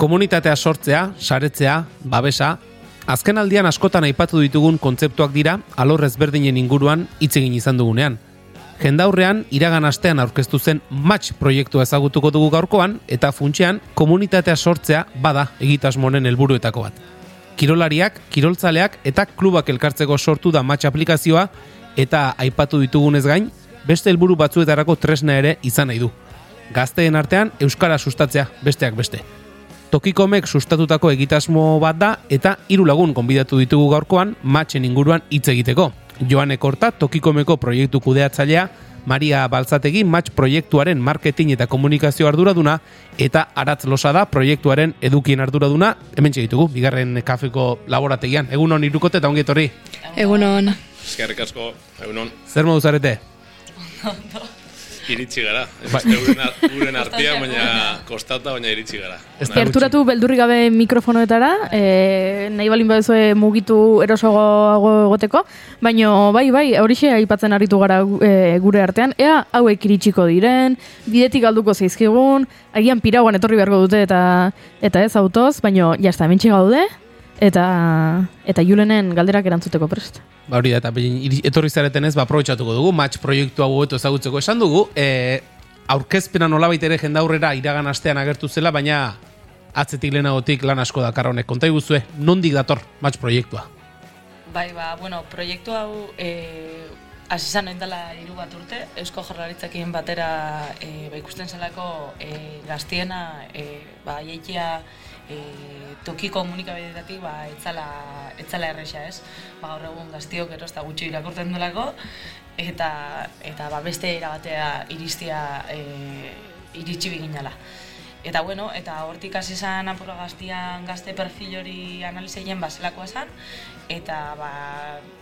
Komunitatea sortzea, saretzea, babesa, azken aldian askotan aipatu ditugun kontzeptuak dira alor ezberdinen inguruan hitz egin izan dugunean. Jendaurrean iragan astean aurkeztu zen match proiektua ezagutuko dugu gaurkoan eta funtsean komunitatea sortzea bada egitasmonen helburuetako bat. Kirolariak, kiroltzaleak eta klubak elkartzeko sortu da match aplikazioa eta aipatu ditugunez gain, beste helburu batzuetarako tresna ere izan nahi du. Gazteen artean euskara sustatzea besteak beste. Tokikomek sustatutako egitasmo bat da eta hiru lagun konbidatu ditugu gaurkoan matchen inguruan hitz egiteko. Joane Korta, Tokikomeko proiektu kudeatzailea, Maria Baltzategi match proiektuaren marketing eta komunikazio arduraduna eta Aratz Losada proiektuaren edukien arduraduna. Hemen ditugu bigarren kafeko laborategian. Egun hon irukote eta ongi etorri. Egun hon. Eskerrik asko, egun hon. Zer modu zarete? Iritsi gara. Ez bai. uren, artia, baina kostata, baina iritsi gara. Gerturatu beldurri gabe mikrofonoetara, e, nahi balin badezue mugitu erosoago egoteko, baina bai, bai, horixe aipatzen aritu gara e, gure artean, ea hauek iritsiko diren, bidetik galduko zeizkigun, agian piraguan etorri beharko dute eta eta ez autoz, baina jazta, mentxe gaude, eta eta Julenen galderak erantzuteko prest. Ba hori da, eta etorri zareten ez, ba, aprobetsatuko dugu, match proiektua guetu ezagutzeko esan dugu, e, aurkezpena nolabait ere jendaurrera iragan astean agertu zela, baina atzetik lehenagotik lan asko da honek. Konta iguzue, nondik dator match proiektua? Bai, ba, bueno, proiektu hau e, azizan dela hiru bat urte, Eusko Jorlaritzakin batera e, ba, ikusten zelako e, gaztiena, e, ba, jeikia, e, toki komunikabideetatik ba, etzala, etzala erresa ez. Ba, gaur egun gaztiok ero eta gutxi irakurtzen dulako, eta, eta ba, beste erabatea iristia e, iritsi biginala. Eta bueno, eta hortik hasi izan apura gaztian gazte perfil hori analizeien bazelakoa zen, eta ba,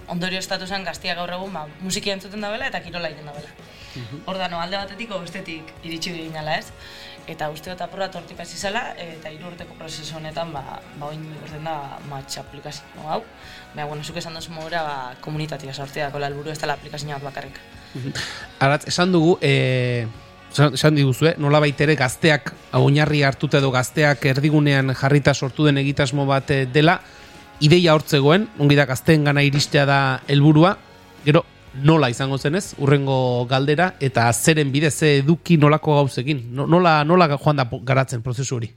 ondorio estatu zen gaztia gaur egun ba, musiki entzuten da eta kirola egiten da bela. Mhm. Hor da, alde batetik bestetik iritsi biginala ez eta uste dut apurra tortik hasi zela, eta hiru urteko prozesu honetan, ba, ba oin urten da match aplikazio hau. Baina, bueno, zuke esan duzu modura, ba, komunitatea sortzea, kola helburu ez dela aplikazio bat bakarrik. Aratz, esan dugu, e, esan diguzu, eh? nola baitere gazteak, oinarri hartuta edo gazteak erdigunean jarrita sortu den egitasmo bat eh, dela, ideia hortzegoen, ongi da gazteen gana iristea da helburua, gero, nola izango zenez, urrengo galdera, eta zeren bidez eduki nolako gauzekin? Nola, nola joan da garatzen prozesu hori?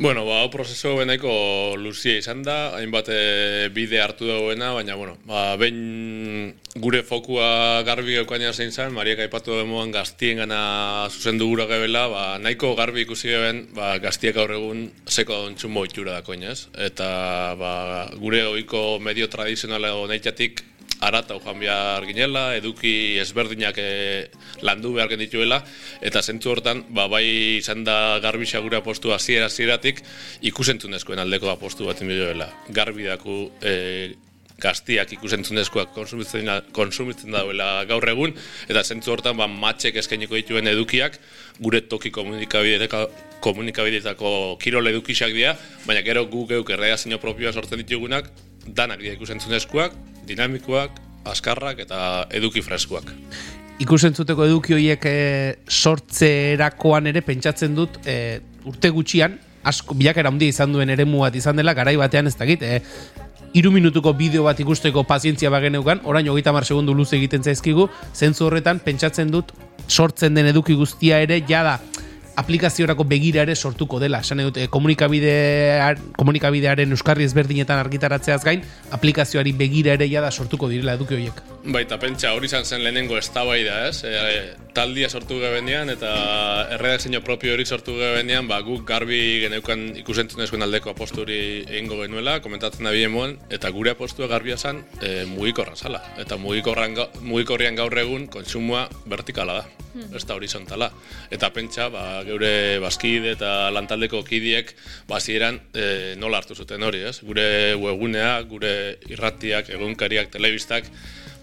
Bueno, ba, prozesu benaiko luzia izan da, hainbat eh, bide hartu dagoena, baina, bueno, ba, behin gure fokua garbi eukaina zein zen, Mariak aipatu demoan gaztien gana zuzen dugura gebela, ba, nahiko garbi ikusi geben, ba, gaztiek gaur egun zeko dontzun boitura dako, Eta ba, gure oiko medio tradizionala nahiatik arata joan behar ginela, eduki ezberdinak e, landu behar dituela, eta zentzu hortan, ba, bai izan da garbi xagura postu hasiera hasieratik ikusentzunezkoen aldeko postu bat inbidioela. Garbi daku e, gaztiak ikusentzunezkoak konsumitzen, konsumitzen dauela gaur egun, eta zentzu hortan ba, matxek eskainiko dituen edukiak, gure toki komunikabidetako komunikabidetako kirol edukisak dira, baina gero gu geuk erreazio propioa sortzen ditugunak, danak dira ikusentzunezkoak, dinamikoak, askarrak eta eduki freskoak. Ikusentzuteko eduki horiek e, sortzerakoan ere pentsatzen dut e, urte gutxian, asko bilakera handia izan duen eremu bat izan dela, garai batean ez dakit, e, iru minutuko bideo bat ikusteko pazientzia bageneukan, orain hogeita mar segundu luze egiten zaizkigu, zentzu horretan pentsatzen dut sortzen den eduki guztia ere, jada, aplikaziorako begira ere sortuko dela. Esan dut, eh, komunikabidearen euskarri ezberdinetan argitaratzeaz gain, aplikazioari begira ere jada sortuko direla eduki horiek. Baita, pentsa, hori izan zen lehenengo ez da ez? E, taldia sortu gebenean eta erredakzio propio hori sortu gebenean, ba, guk garbi geneukan ikusentzen ezkoen aldeko aposturi egingo genuela, komentatzen da moen, eta gure apostua garbia zen e, mugikorran zala. Eta mugikorrian gaur egun kontsumoa vertikala da, hmm. ez da horizontala. Eta pentsa, ba, geure bazkide eta lantaldeko kidiek bazieran e, nola hartu zuten hori, ez? Gure webgunea, gure irratiak, egunkariak, telebistak,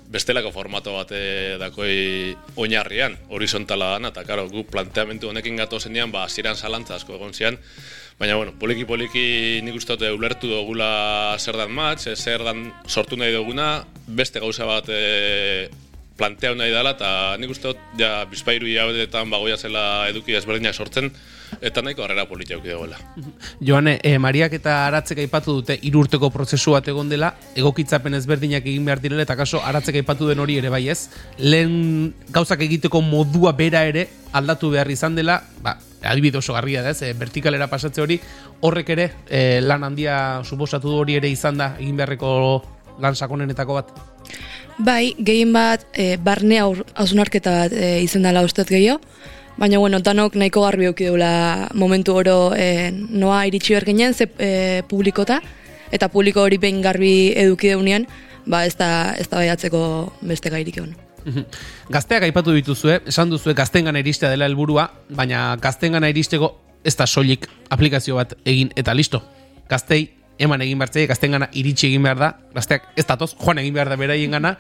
bestelako formato bat dakoi oinarrian, horizontala dana, eta karo, gu planteamentu honekin gato zenean, ba, ziren zalantza asko egon zian, Baina, bueno, poliki-poliki nik uste dute ulertu dugula zer dan matz, zer dan sortu nahi duguna, beste gauza bat e, plantea nahi dela, eta nik uste dut, ja, bizpairu hilabetetan bagoia zela eduki ezberdinak sortzen, eta nahiko harrera politia auki dagoela. Joane, e, Mariak eta Aratzek aipatu dute hiru urteko prozesu bat egon dela, egokitzapen ezberdinak egin behar direla, eta kaso Aratzek aipatu den hori ere bai ez, lehen gauzak egiteko modua bera ere aldatu behar izan dela, ba, adibide oso garria da ez, e, vertikalera pasatze hori, horrek ere e, lan handia suposatu du hori ere izan da, egin beharreko lan sakonenetako bat. Bai, gehien bat, e, barne aur- bat e, izan dela ustez gehiago, baina bueno, danok nahiko garbi auki deula momentu oro e, noa iritsi behar ginen, ze e, publikota, eta publiko hori behin garbi eduki deunean, ba ez da, ez da baiatzeko beste gairik egon. Gazteak aipatu dituzue, esan duzue gaztengana iristea dela helburua, baina gaztengana iristeko ez da soilik aplikazio bat egin eta listo. Gaztei eman egin behar gaztengana iritsi egin behar da, gazteak ez datoz, joan egin behar da beraien gana,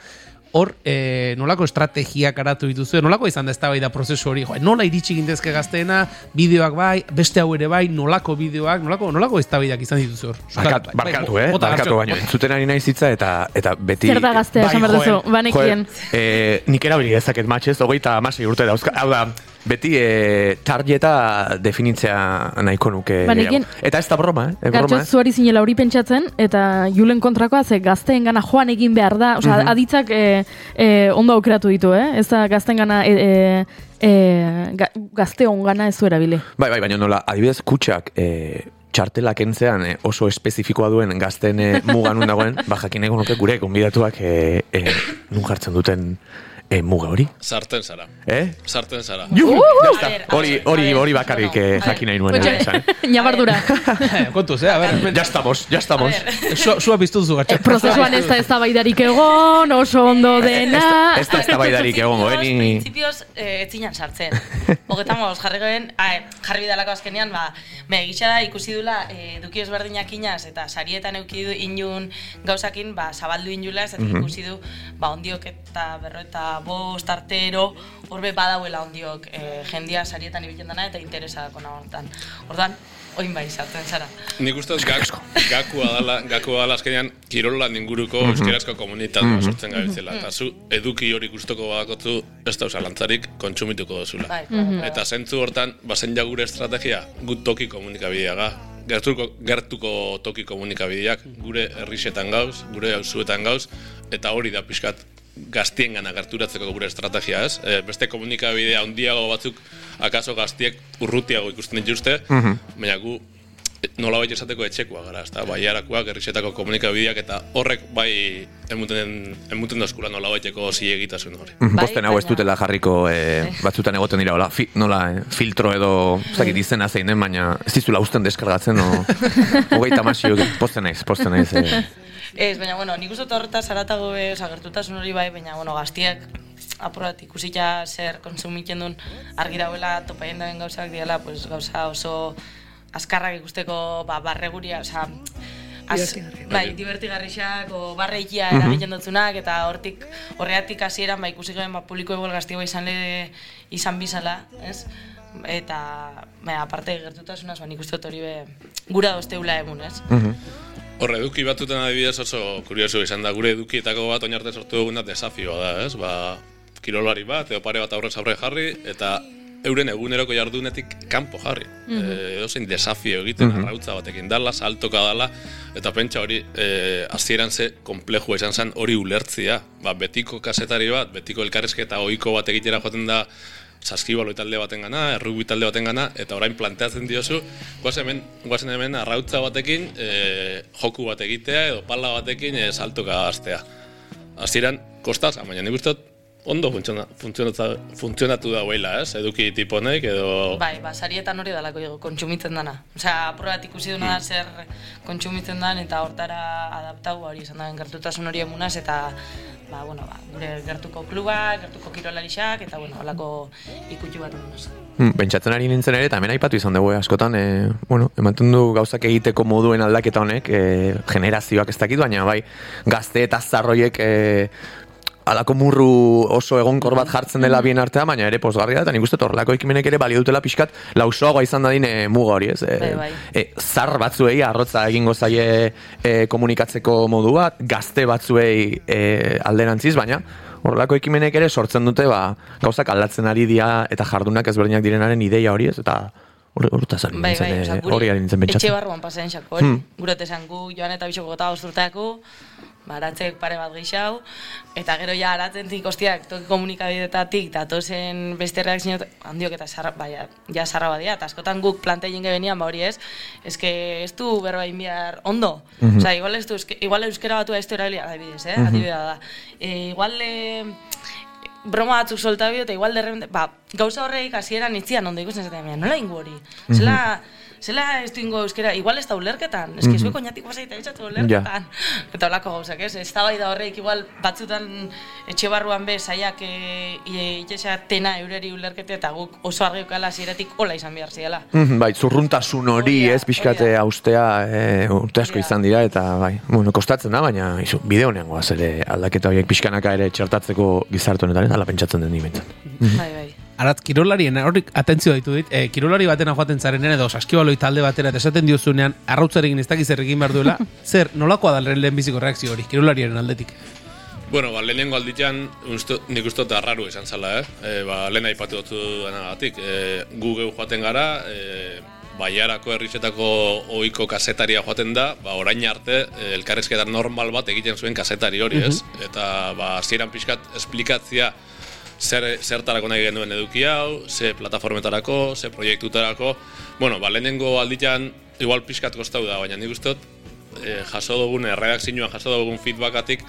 hor, e, nolako estrategiak aratu dituzue, nolako izan da ez da prozesu hori, jo, nola iritsi gintezke gazteena, bideoak bai, beste hau ere bai, nolako bideoak, nolako, nolako ez izan dituzue hor. Barkatu, Bai, barkatu, bai, eh? bota, Barkatu baino. Entzuten ari naiz hitza eta eta beti... Zer da gaztea, esan behar duzu, joe, banekien. eh, nik erabili dezaket matxez, hogeita amasei urte dauzka. Hau da, beti eh, tarjeta definitzea nahiko nuke. Banekien-. Eta ez da broma, eh? E, broma, eh? zuari zinela hori pentsatzen, eta julen kontrakoa, ze gazteen gana joan egin behar da, osea, Mhm. aditzak e, e, ondo aukeratu ditu, eh? Ez da gazteen gana, e, e, e, ga, gazteon gana ez du erabili. Bai, bai, baina nola, adibidez, kutxak eh, txartelak entzean eh, oso espezifikoa duen gazten eh, muga nun dagoen, ba jakineko nuke gure konbidatuak eh, eh, nun jartzen duten eh, muga hori. Sarten zara. Eh? Sarten zara. Juhu, ver, a Hori, ver, hori, ver, hori bakarrik no, eh, a jakin nahi ver. nuen. Kotxe, esan. Ñabardura. Kontuz, eh? A ber, Ya estamos, ya estamos. Sua, sua piztu duzu, Gartxo. Eh, prozesuan ez da ez da baidarik egon, oso ondo dena. Ez da eztabaidarik egongo, eh, ni... Printzipioz, eh, ez zinen sartzen. Hogetamos, jarri ah, jarri bidalako azkenean, ba, me egitxa da ikusi dula, eh, duki ezberdinak inaz, eta sarietan euki du inun gauzakin, ba, zabaldu injula, ez eta Mhm. ikusi du, ba, ondiok eta berro eta bost artero, horbe badauela ondiok eh, jendia sarietan ibiltzen dana eta interesadako hortan. Ordan, oin bai sartzen zara. Nik uste dut gak, gakua dala, gakua dala azkenean kirolan inguruko Mhm. euskarazko komunitatea sortzen gabiltzela. Eta zu eduki hori gustoko badakotzu ez da zalantzarik kontsumituko dozula. Bai, mm Eta zentzu hortan, bazen ja gure estrategia, gut toki komunikabidea ga. Gertuko, gertuko toki komunikabideak, gure herrixetan gauz, gure auzuetan gauz, eta hori da pixkat gaztien gana gerturatzeko gure estrategia, ez? E, beste komunikabidea handiago batzuk, akaso gaztiek urrutiago ikusten dituzte, baina gu nola bai esateko etxekoa gara, ezta? Bai harakoak, herrixetako komunikabideak, eta horrek bai emuten, emuten dozkula nola baiteko zilegitasun hori. Mhm, Bai, Posten hau ez dutela jarriko eh, batzutan egoten dira, hola, fi, nola, eh, filtro edo, ez dakit izena zein den, baina ez dizula usten deskargatzen, o, hogeita masio, posten naiz, posten naiz. Eh. Ez, baina, bueno, nik uste horretaz haratago be, oza, gertutasun hori bai, baina, bueno, gaztiak apurat ikusita zer konsumitzen duen argi dauela topaien daben gauzak diala, pues, gauza oso azkarrak ikusteko ba, barreguria, oza, Az, Divertigarriak. bai, divertigarrixak, o barreikia eragiten dutzunak, eta hortik, horreatik hasieran ba, ikusi geben, ba, publiko eguel gaztioa izan le, izan bizala, ez? Eta, ba, aparte gertutasunaz, ba, nik uste hori be, gura dozteula egun, ez? Hor, eduki batzutan adibidez oso kurioso izan da, gure edukietako bat oinarte sortu duguna desafioa da, ez? Ba, kirolari bat, edo pare bat aurrez aurre jarri, eta euren eguneroko jardunetik kanpo jarri. Mm edozein desafio egiten, arrautza batekin dala, saltoka dala, eta pentsa hori, e, hasieran ze komplejua izan zen hori ulertzia. Ba, betiko kasetari bat, betiko elkarrezketa ohiko bat egitera joaten da, saskibaloi talde baten gana, errugbi talde baten gana, eta orain planteatzen diozu, guazen hemen, guazen hemen arrautza batekin e, joku bat egitea, edo pala batekin e, saltoka hastea. Hasieran kostaz, baina nik uste ondo funtziona, funtzionatu da huela, ez? Eduki tiponek edo... Bai, ba, sarietan hori dalako jo, kontsumitzen dana. Osea, probat ikusi duna da zer kontsumitzen dan, eta hortara adaptau hori izan da gertutasun hori emunaz, eta ba, bueno, ba, gure gertuko klubak, gertuko kirolarixak, eta bueno, holako ikutxu bat emunaz. Hmm, Pentsatzen ari nintzen ere, eta hemen aipatu izan dugu eh, askotan, e, bueno, ematen du gauzak egiteko moduen aldaketa honek, e, generazioak ez dakit, baina bai, gazte eta zarroiek e, alako murru oso egonkor bat jartzen dela bien artean, baina ere posgarria da, eta nik uste dut horrelako ekimenek ere balio dutela pixkat lausoagoa izan dadin e, muga hori, ez? E, Bai, bai. e, zar batzuei arrotza egingo zaie e, komunikatzeko modu bat, gazte batzuei e, alderantziz, baina horrelako ekimenek ere sortzen dute ba, gauzak aldatzen ari dira eta jardunak ezberdinak direnaren ideia hori ez, eta Hor- Hortaz ari Bai, bai, eh, hori ari nintzen etxe pentsatzen. barruan pasaen xako, hori. Hmm. Gure gu, joan eta bisoko gota osturteako, baratzek pare bat gixau, eta gero ja aratzen zik ostiak toki komunikabidetatik datozen beste reakzio handiok eta sarra, bai, ja sarra badia, eta askotan guk plante jinge benian, ba hori ez, eske ez du berba behar ondo, Mhm. osea, igual, ez du, eske, igual euskera batu ez du erabilia, adibidez, eh? adibidea da. E, igual, e, broma batzuk solta bio, eta igual derrepente, ba, gauza horreik hasieran itzian ondo ikusten zaten, "Mira, nola ingo hori? Zela, zela ez du ingo euskera, igual ez da ulerketan, ez que zuek oinatik pasaita eitzatu ulerketan. Eta holako gauzak, ez? Ez da horreik igual batzutan etxe barruan be, saiak e, e, tena eureri ulerkete eta guk oso argi eukala hasieratik hola izan behar ziela. Mhm, Bai, zurruntasun hori, ez, pixkate austea, e, urte asko izan dira, eta bai, bueno, kostatzen da, baina izu, bide honean goaz ere aldaketa horiek pixkanaka ere txertatzeko gizartu honetan, eta ala pentsatzen den dimentzen. Bai, bai. Arat, kirolarien, horrik atentzio ditu dit, e, kirolari batena joaten zarenean edo saskibaloi talde batera eta esaten diozunean arrautzarekin ez dakiz zer egin behar duela, zer, nolakoa da lehen biziko reakzio hori, kirolariaren aldetik? Bueno, ba, lehenengo alditian, nik uste dut arraru izan zala, eh? E, ba, lehen aipatu dut denagatik. E, gu geu joaten gara, e, baiarako herrizetako ohiko kasetaria joaten da, ba, orain arte, e, elkarrezketa normal bat egiten zuen kasetari hori, ez? Eta, ba, hasieran pixkat esplikatzia zer, zertarako nahi genuen eduki hau, ze plataformetarako, ze proiektutarako. Bueno, ba, lehenengo alditian, igual pixkat kostau da, baina nik uste e, jaso dugun, erredakzioan jaso dugun feedbackatik,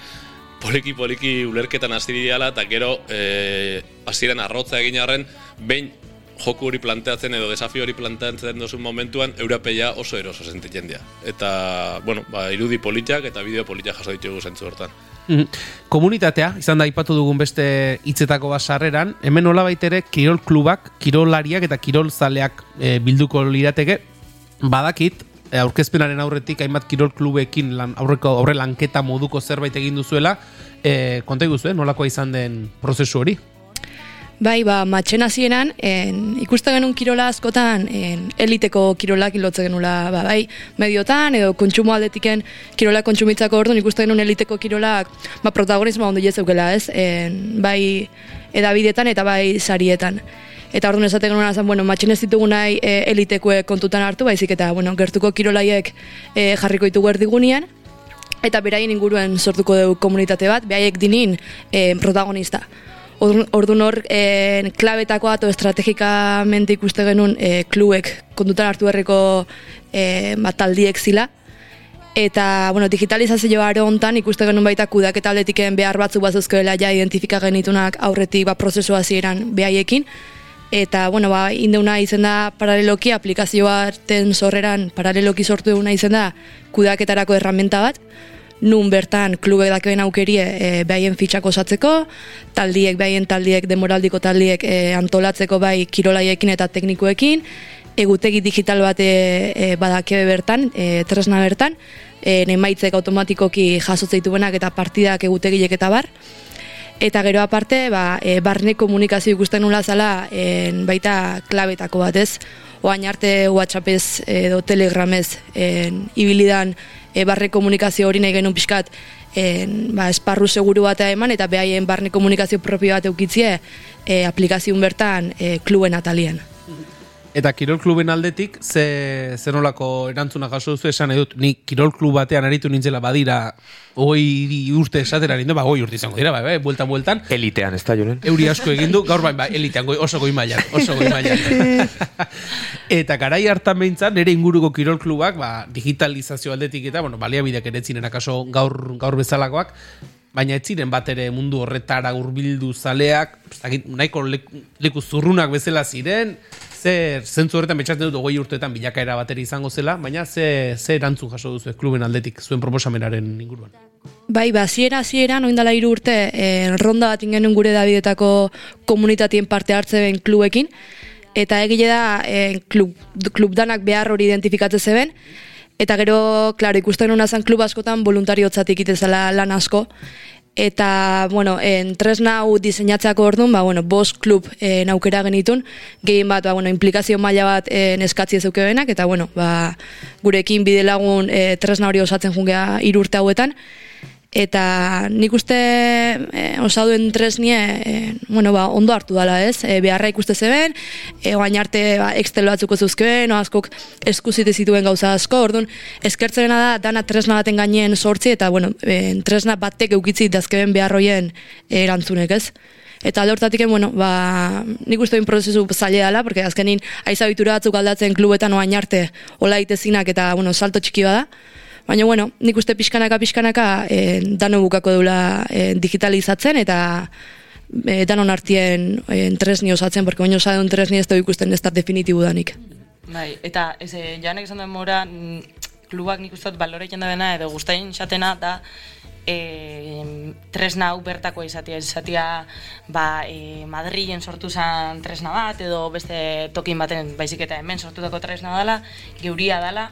poliki poliki ulerketan hasi diala eta gero eh hasieran arrotza egin arren behin joku hori planteatzen edo desafio hori planteatzen duzun momentuan europeia oso eroso sentitzen dira. Eta, bueno, ba, irudi politiak eta bideo politiak jaso ditugu zentzu hortan. Mhm. Komunitatea, izan da aipatu dugun beste hitzetako bat sarreran, hemen nolabait ere kirol klubak, kirolariak eta kirolzaleak e, bilduko lirateke, badakit, e, aurkezpenaren aurretik hainbat kirol klubekin lan, aurreko aurre lanketa moduko zerbait egin duzuela, e, konta iguzu, eh, nolakoa izan den prozesu hori? Bai, ba, matxen hasieran, en, ikuste genuen kirola askotan, en, eliteko kirolak ilotze genula, ba, bai, mediotan, edo kontsumo aldetiken kirola kontsumitzako orduan, ikuste genuen eliteko kirolak, ba, protagonismo ondo jezeukela, ez? En, bai, edabidetan eta bai sarietan. Eta orduan esaten genuen azan, bueno, matxen ez ditugu nahi e, elitekoek kontutan hartu, baizik eta, bueno, gertuko kirolaiek e, jarriko ditugu erdigunean, eta beraien inguruen sortuko dugu komunitate bat, behaiek dinin e, protagonista. Ordu- Orduan hor, e, klabetakoa edo estrategikamente ikuste genuen e, kluek kontutan hartu berreko e, bat taldiek zila. Eta, bueno, digitalizazio aro hontan ikuste genuen baita kudaketa aldetiken behar batzuk bazuzkoela ja identifika genitunak aurretik ba, prozesu hasieran behaiekin. Eta, bueno, ba, indeuna izen da paraleloki, aplikazio baten sorreran paraleloki sortu duguna izen da kudaketarako erramenta bat, nun bertan klubek dakoen aukerie e, behaien fitxak osatzeko, taldiek, behaien taldiek, demoraldiko taldiek e, antolatzeko bai kirolaiekin eta teknikoekin, egutegi digital bat e, e, badakebe bertan, e, tresna bertan, e, emaitzek automatikoki jasotze dituenak eta partidak egutegilek eta bar, Eta gero aparte, ba, e, barne komunikazio ikusten nula zala en, baita klabetako bat ez. Oain arte WhatsAppez edo Telegramez en, ibilidan e, barne komunikazio hori nahi genuen pixkat en, ba, esparru seguru batea eman eta behaien barne komunikazio propio bat eukitzie e, aplikazioen bertan e, kluben atalien. Eta kirol kluben aldetik, ze, ze nolako erantzuna jaso duzu esan edut, ni kirol klub batean aritu nintzela badira hoi urte esatera nindu, ba hoi urte izango dira, bai, bai, bueltan, bueltan, Elitean, ez da, Jonen? euri asko egin du, gaur bain, ba, elitean, goi, oso goi mailan, oso goi mailan. eta garai hartan behintzat, nire inguruko kirol klubak, ba, digitalizazio aldetik eta, bueno, baliabideak ere ez ziren akaso gaur, gaur bezalakoak, baina ez ziren bat ere mundu horretara hurbildu zaleak, nahiko leku, leku zurrunak bezala ziren, zer, zentzu horretan betxatzen dut hogei urteetan bilakaera bateri izango zela, baina ze, ze erantzun jaso duzu kluben aldetik, zuen proposamenaren inguruan. Bai, ba, ziera, ziera, noin dala hiru urte, eh, ronda bat ingenuen gure Davidetako komunitatien parte hartze ben klubekin, eta egile da eh, klub, klub danak behar hori identifikatzen zeben, eta gero, klaro, ikusten hona zen klub askotan voluntariotzatik itezela lan asko, eta, bueno, en tresna hau diseinatzeako orduan, ba, bueno, bost klub eh, aukera genitun, gehien bat, ba, bueno, implikazio maila bat eh, eskatzi eta, bueno, ba, gurekin bide lagun eh, tresna hori osatzen jungea hiru urte hauetan, eta nik uste e, osaduen tresnie e, bueno, ba, ondo hartu dala ez, e, beharra ikuste zeben, e, oain arte ba, Excel batzuko zuzkeben, no, askok eskuzite zituen gauza asko, orduan eskertzerena da dana tresna baten gainen sortzi, eta bueno, e, tresna batek eukitzi dazkeben beharroien erantzunek ez. Eta alde bueno, ba, nik uste prozesu zaila dela, porque azkenin aizabitura batzuk aldatzen klubetan oain arte hola itezinak eta, bueno, salto txiki bada. Baina, bueno, nik uste pixkanaka, pixkanaka, e, dano bukako dula e, digitalizatzen eta e, danon artien e, tresni osatzen, porque baino osadun tresni ez da ikusten ez da definitibu danik. Bai, eta ez, janek esan den mora, klubak nik uste balore da dena, edo guztain xatena, da, e, tresna hau bertako izatea, izatea ba, e, Madrilen sortu zen tresna bat, edo beste tokin baten baizik eta hemen sortutako tresna dela, geuria dela,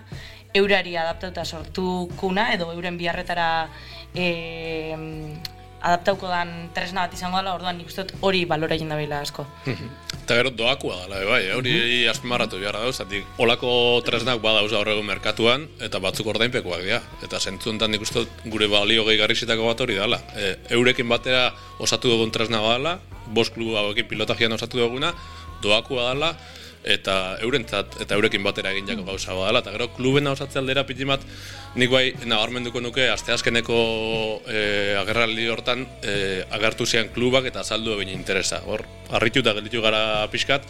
eurari adaptauta sortu kuna, edo euren biharretara e, adaptauko dan tresna bat izango dela, orduan nik uste hori balora egin da asko. Eta gero doakua dela, bai, eh? hori mm -hmm. azpimarratu beharra dauz, zatik olako tresnak badauz horrego merkatuan, eta batzuk ordainpekoak dira. Eta zentzu enten nik uste gure balio gehi garrizitako bat hori dela. E, eurekin batera osatu dugun tresna dela, bost klubu hauekin pilotajian osatu duguna, doakua dela, eta eurentzat eta eurekin batera egin jako gauza badala eta gero kluben osatze aldera pitimat nik bai nabarmenduko nuke asteazkeneko e, agerraldi hortan e, agertu zian klubak eta azaldu egin interesa. Hor harritu eta gelditu gara pixkat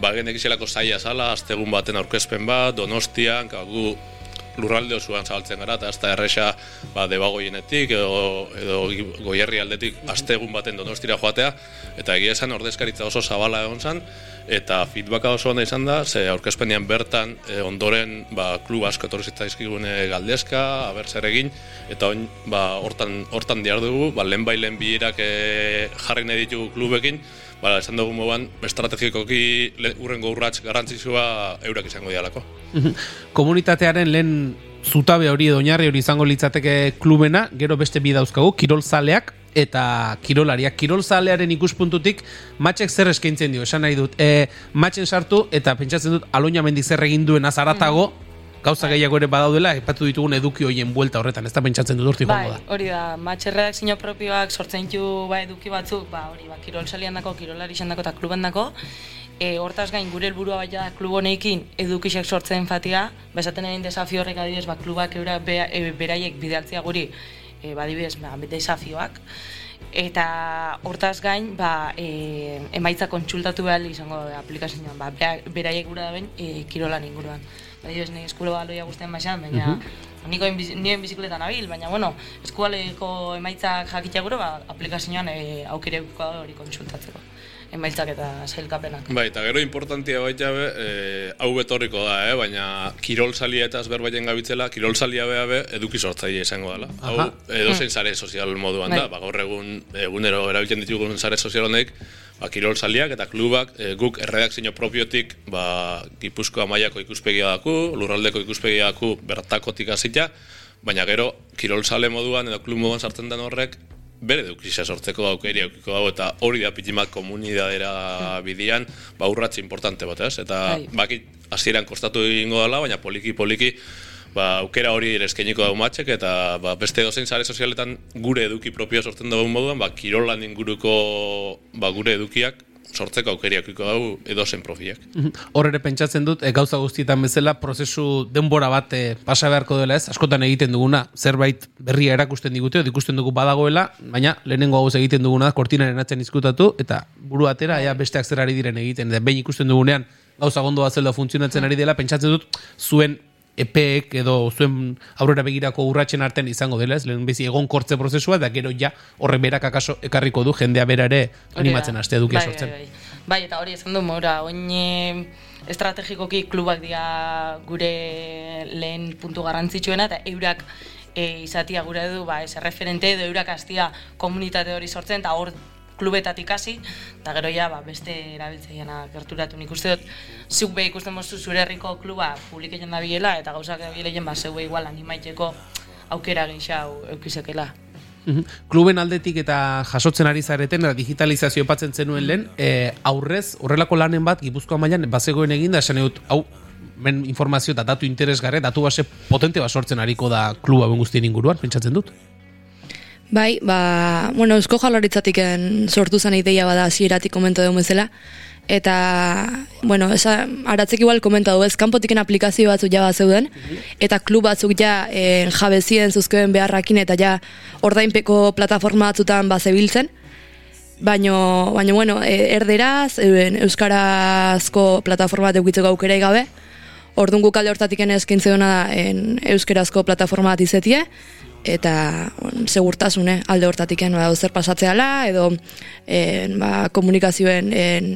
ba genek izelako zaila zala astegun baten aurkezpen bat donostian gu lurralde osoan zabaltzen gara, eta da erresa ba, debagoienetik edo, edo goierri aldetik astegun baten donostira joatea, eta egia esan ordezkaritza oso zabala egon zen, eta feedbacka oso onda izan da, ze aurkezpenean bertan e, ondoren ba, klub asko etorri zitzaizkigune galdezka, aber zer egin, eta on, ba, hortan, hortan diar dugu, ba, lehen bailen bihirak e, jarri nahi ditugu klubekin, ba, esan dugu moban, estrategikoki urrengo urratz garantzizua eurak izango dialako. Komunitatearen lehen zutabe hori edo oinarri hori izango litzateke klubena, gero beste bi dauzkagu, kirolzaleak, eta kirolariak kirolzalearen ikuspuntutik matxek zer eskaintzen dio esan nahi dut e, matxen sartu eta pentsatzen dut aloina mendi zer egin duen azaratago mm. Gauza gehiago ere badaudela epatu ditugun eduki hoien buelta horretan ez da pentsatzen dut urti bai, da hori da matxerreak zino propioak sortzen ditu ba, eduki batzuk ba, hori ba, kirol salian dako kirolari dako eta kluben dako e, hortaz gain gure helburua baita klub honekin edukisek sortzen fatia ba, esaten egin desafio horrek adibidez ba, klubak eura be, e, beraiek bidaltzea guri e, badibidez, ba, desafioak. Eta hortaz gain, ba, e, emaitza kontsultatu behar izango aplikazioan, ba, beraiek gura da ben, e, kirolan inguruan. Badibidez, nire eskulo baloia guztien baixan, baina uh niko nien bizikleta nabil, baina, bueno, eskualeko emaitzak jakitea gure, ba, aplikazioan e, aukireuko hori kontsultatzeko emaitzak eta sailkapenak. Bai, eta gero importantia baita be, e, hau betorriko da, eh? baina kirol salia eta azberbaien gabitzela, kirol salia beha be, eduki sortzaile izango dela. Hau, edo zein zare sozial moduan da, bai. ba, gaur egun, egunero erabiltzen ditugun zare sozial honek, ba, kirol saliak eta klubak, e, guk erredakzio propiotik, ba, gipuzkoa maiako ikuspegia daku, lurraldeko ikuspegia daku, bertakotik azita, baina gero, kirol sale moduan edo klub moduan sartzen den horrek, bere dukisa sortzeko aukeri aukiko dago eta hori da pitimak komunidadera hmm. bidian ba urratzi importante bat, ez? Eta Hai. baki hasieran kostatu egingo dela, baina poliki poliki ba aukera hori eskainiko dago matxek eta ba, beste dozein sare sozialetan gure eduki propio sortzen dugu moduan, ba kirolan inguruko ba, gure edukiak sortzeko aukeriak iko hau edo zen profiak. Mhm. Hor ere pentsatzen dut, e, gauza guztietan bezala, prozesu denbora bat e, pasa beharko dela ez, askotan egiten duguna, zerbait berria erakusten digute, ikusten dugu badagoela, baina lehenengo hau egiten duguna, kortinaren atzen izkutatu, eta buru atera, ea besteak zer ari diren egiten, eta behin ikusten dugunean, gauza gondoa zela funtzionatzen ari dela, pentsatzen dut, zuen epeek edo zuen aurrera begirako urratsen artean izango dela, ez lehen bezi egon kortze prozesua, da gero ja horre berak akaso ekarriko du jendea bera ere animatzen aste eduki bai, sortzen. Bai, bai. bai, eta hori esan du mora, oin estrategikoki klubak dira gure lehen puntu garrantzitsuena, eta eurak e, izatia gure du, ba, ez referente edo eurak astia komunitate hori sortzen, eta hor klubetatik hasi eta gero ja ba, beste erabiltzaileena gerturatu. Nik uste dut zuk be ikusten mozu zure herriko kluba publiketan da biela eta gauzak da ba zeue igual animaitzeko aukera gehiago eukizekela mhm. Kluben aldetik eta jasotzen ari zareten eta digitalizazio patzen zenuen lehen e, aurrez, horrelako lanen bat Gipuzkoa mailan bazegoen egin da esan dut hau men informazio eta datu interesgarre datu base potente bat sortzen ariko da kluba ben guztien inguruan pentsatzen dut Bai, ba, bueno, eusko jalarritzatik sortu zen ideia bada hasieratik komento dugu bezala, eta, bueno, esa, aratzek igual komenta du ez, kanpotiken aplikazio batzuk ja zeuden, eta klub batzuk ja e, jabezien zuzkoen beharrakin, eta ja ordainpeko plataforma batzutan bazebiltzen, baino, baino, bueno, e, erderaz, euskarazko plataforma bat eukitzeko aukera gabe, Orduan guk alde hortatik eskintzen da en, euskerazko plataforma bat izetie, eta on, segurtasune alde hortatik ba, zer pasatzeala, edo en, ba, komunikazioen en,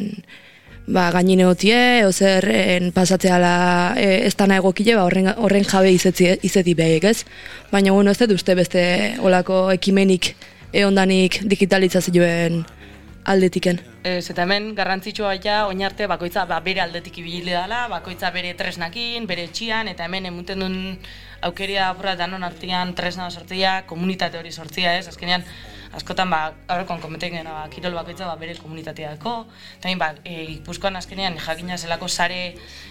ba, gainin egotie, zer en, pasatzeala e, ez dana egokile, ba, horren, horren jabe izeti, izeti behik, ez? Baina, bueno, ez dut uste beste olako ekimenik eondanik digitalizazioen aldetiken. Ez, eta hemen garrantzitsua ja, oinarte bakoitza ba, bere aldetik ibili dela, bakoitza bere tresnakin, bere txian, eta hemen emuten duen aukeria apura danon artian tresna sortzia, komunitate hori sortzia, ez? Azkenean, askotan, ba, aurrekon kometen ba, kirol bakoitza ba, bere komunitateako, eta ba, e, ipuzkoan azkenean jakina zelako sare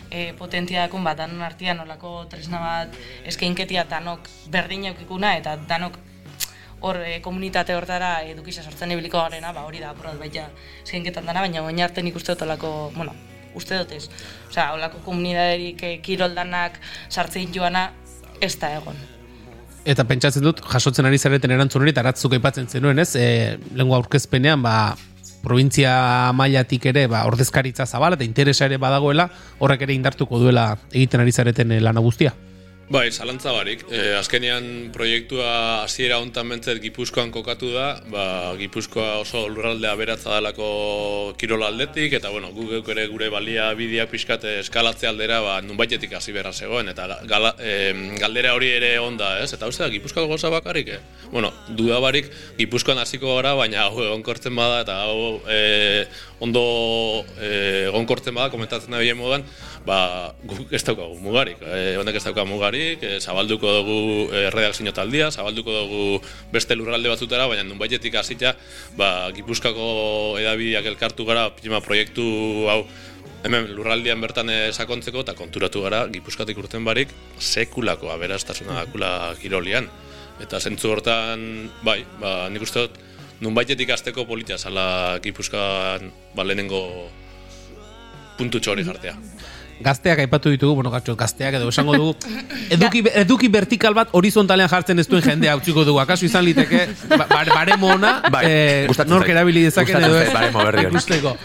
e, potentia dakun, ba, danon artian olako tresna bat eskeinketia danok berdin eukikuna, eta danok hor e, komunitate hortara edukisa sortzen ibiliko garena, ba, hori da apurat baita eskenketan dana, baina baina arte nik uste dut olako, bueno, uste dut ez. Osea, olako komunitaterik e, kiroldanak sartzen joana, ez da egon. Eta pentsatzen dut, jasotzen ari zareten erantzun hori, eta aratzuk aipatzen zenuen, ez? E, lengua aurkezpenean, ba, provintzia mailatik ere ba, ordezkaritza zabala eta interesa ere badagoela, horrek ere indartuko duela egiten ari zareten lana guztia. Bai, zalantza barik. E, azkenean proiektua hasiera hontan mentzet Gipuzkoan kokatu da, ba, Gipuzkoa oso lurraldea beratza dalako kirola aldetik, eta bueno, guk ere gure balia bideak pixkate eskalatze aldera, ba, nunbaitetik hasi berra zegoen, eta gala, e, galdera hori ere onda, ez? Eta uste da, Gipuzkoako goza bakarrik, eh? Bueno, duda barik, Gipuzkoan hasiko gara, baina hau egonkortzen bada, eta hau e, ondo e, egonkortzen bada, komentatzen da bilen modan, ba, guk ez daukagu mugarik, e, honek ez daukagu mugarik, e, zabalduko dugu e, redakzio taldia, zabalduko dugu beste lurralde batzutera, baina nun baitetik hasita, ba, gipuzkako edabideak elkartu gara, pima proiektu hau, hemen lurraldian bertan sakontzeko eta konturatu gara gipuzkatik urten barik sekulako aberastasuna dakula kirolian. Eta zentzu hortan, bai, ba, nik uste dut, nun baitetik azteko politia zala gipuzkan ba, lehenengo puntu txori jartea gazteak aipatu ditugu, bueno, gatxo, gazteak edo esango dugu, eduki, eduki vertikal bat horizontalean jartzen ez duen jendea utziko dugu, akaso izan liteke, ba, bare mona, bai, eh, nork erabili dezaken edo, baremo berri ikusteko.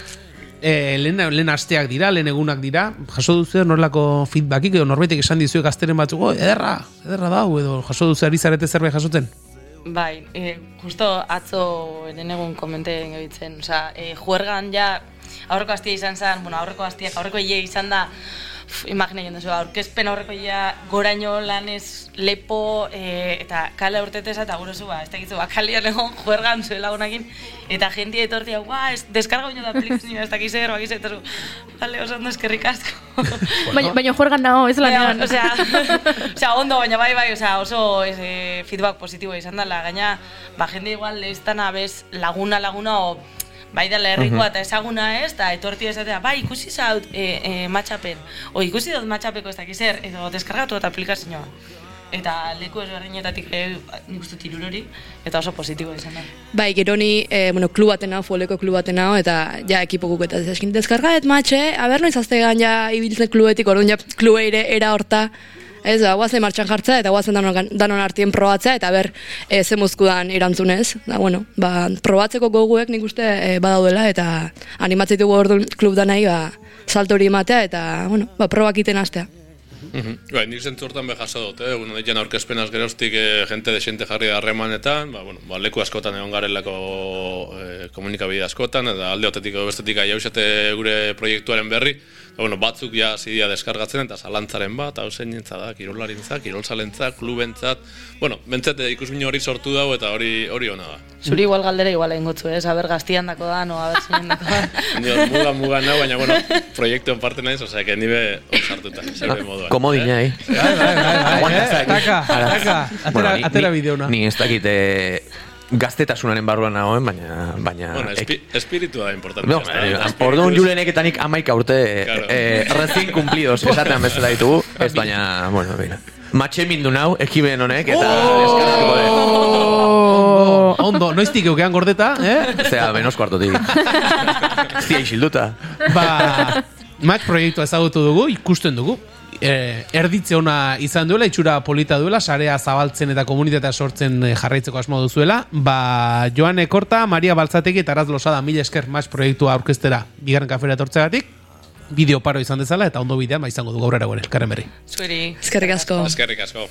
Eh, lehen, lehen asteak dira, lehen egunak dira, jaso duzu norlako feedbackik edo norbaitek esan dizue gazteren batzuko, ederra, ederra dau, edo jaso duzu ari zarete zerbait jasotzen? Bai, eh, justo atzo lehen egun komenteen gabitzen, osea, eh, juergan ja, aurreko astia izan zen, bueno, aurreko astiak, aurreko hile izan da, imagina joan duzu, aurkezpen aurreko hilea goraino lanez lepo e, eta kale urtetez eta gure ba, ez dakizu, bakalian egon juergan zuela honakin, eta jentia etorti hau, ez, deskarga da aplikazioa, ez dakiz eger, bakiz, zu, bale, oso ondo eskerrik asko. baina, baina juergan nago, ez lanean. Osea, osea, ondo, baina bai, bai, osea, oso ez, e, feedback positibo izan dela, gaina, ba, jende igual, ez dana bez, laguna, laguna, o, bai dela herrikoa eta ezaguna ez, eta etorti esatea, bai, ikusi zaut e, e, matxapen, o ikusi dut matxapeko ez dakiz er, edo deskargatu eta aplikazioa. Eta leku ezberdinetatik ere nik uste tirurori, eta oso positibo izan da. Bai, gero ni, e, bueno, klu batena, fuoleko klu batena, eta ja ekipo eta eskin deskarga, et matxe, aber noiz azte ja ibiltzen kluetik, orduan ja klueire era horta, Ez, ba, guazen martxan jartzea eta guazen danon, danon artien probatzea eta ber e, ze mozkudan irantzunez. Da, bueno, ba, probatzeko goguek nik uste e, badaudela eta animatzeitu ordu klub da nahi ba, salto hori ematea eta bueno, ba, probak iten astea. Mm Bai, nik zentzu hortan be jaso dut, eh? Bueno, ditzen aurkezpenaz geroztik eh, gente de xente jarri da harremanetan, ba, bueno, ba, leku askotan egon garelako eh, komunikabide askotan, eta alde otetik bestetik aia gure proiektuaren berri, Ba, bueno, batzuk ja zidia deskargatzen eta zalantzaren bat, hau zein da, kirolarintzak, kirolzalentzak, klubentzat, bueno, bentzete ikusmin hori sortu dago eta hori hori ona da. Zuri igual galdera igual egin gotzu, ez, aber gaztian dako da, no, aber zein dako da. muga, muga, no, baina, bueno, proiektu en parte naiz, osea, que nibe osartuta, zerbe moduan. Komodina, eh? Bai, bai, bai, bai, eh? Taka, taka, atera, atera bideona. Ni ez dakite gaztetasunaren barruan nagoen, baina... baina bueno, espi, espiritua da importante. No, eh, orduan julenek etanik amaika urte claro. eh, recién cumplidos, esatean bezala ditugu, ez baina, bueno, bina. Matxe mindu nau, ekiben honek, eta oh! ondo, noiztik eukean gordeta, eh? Zea, menos kuartotik. Zia isilduta. Ba, Mac proiektua ezagutu dugu, ikusten dugu. E, erditze ona izan duela, itxura polita duela, sarea zabaltzen eta komunitatea sortzen eh, jarraitzeko asmo duzuela. Ba, Joan Ekorta, Maria Baltzategi eta Araz Losada mila esker Mac proiektua aurkeztera bigarren kafera etortzegatik. Bideo paro izan dezala eta ondo bidean ba izango du gaur ere elkarren berri. Zueri. Eskerrik asko. Eskerrik asko.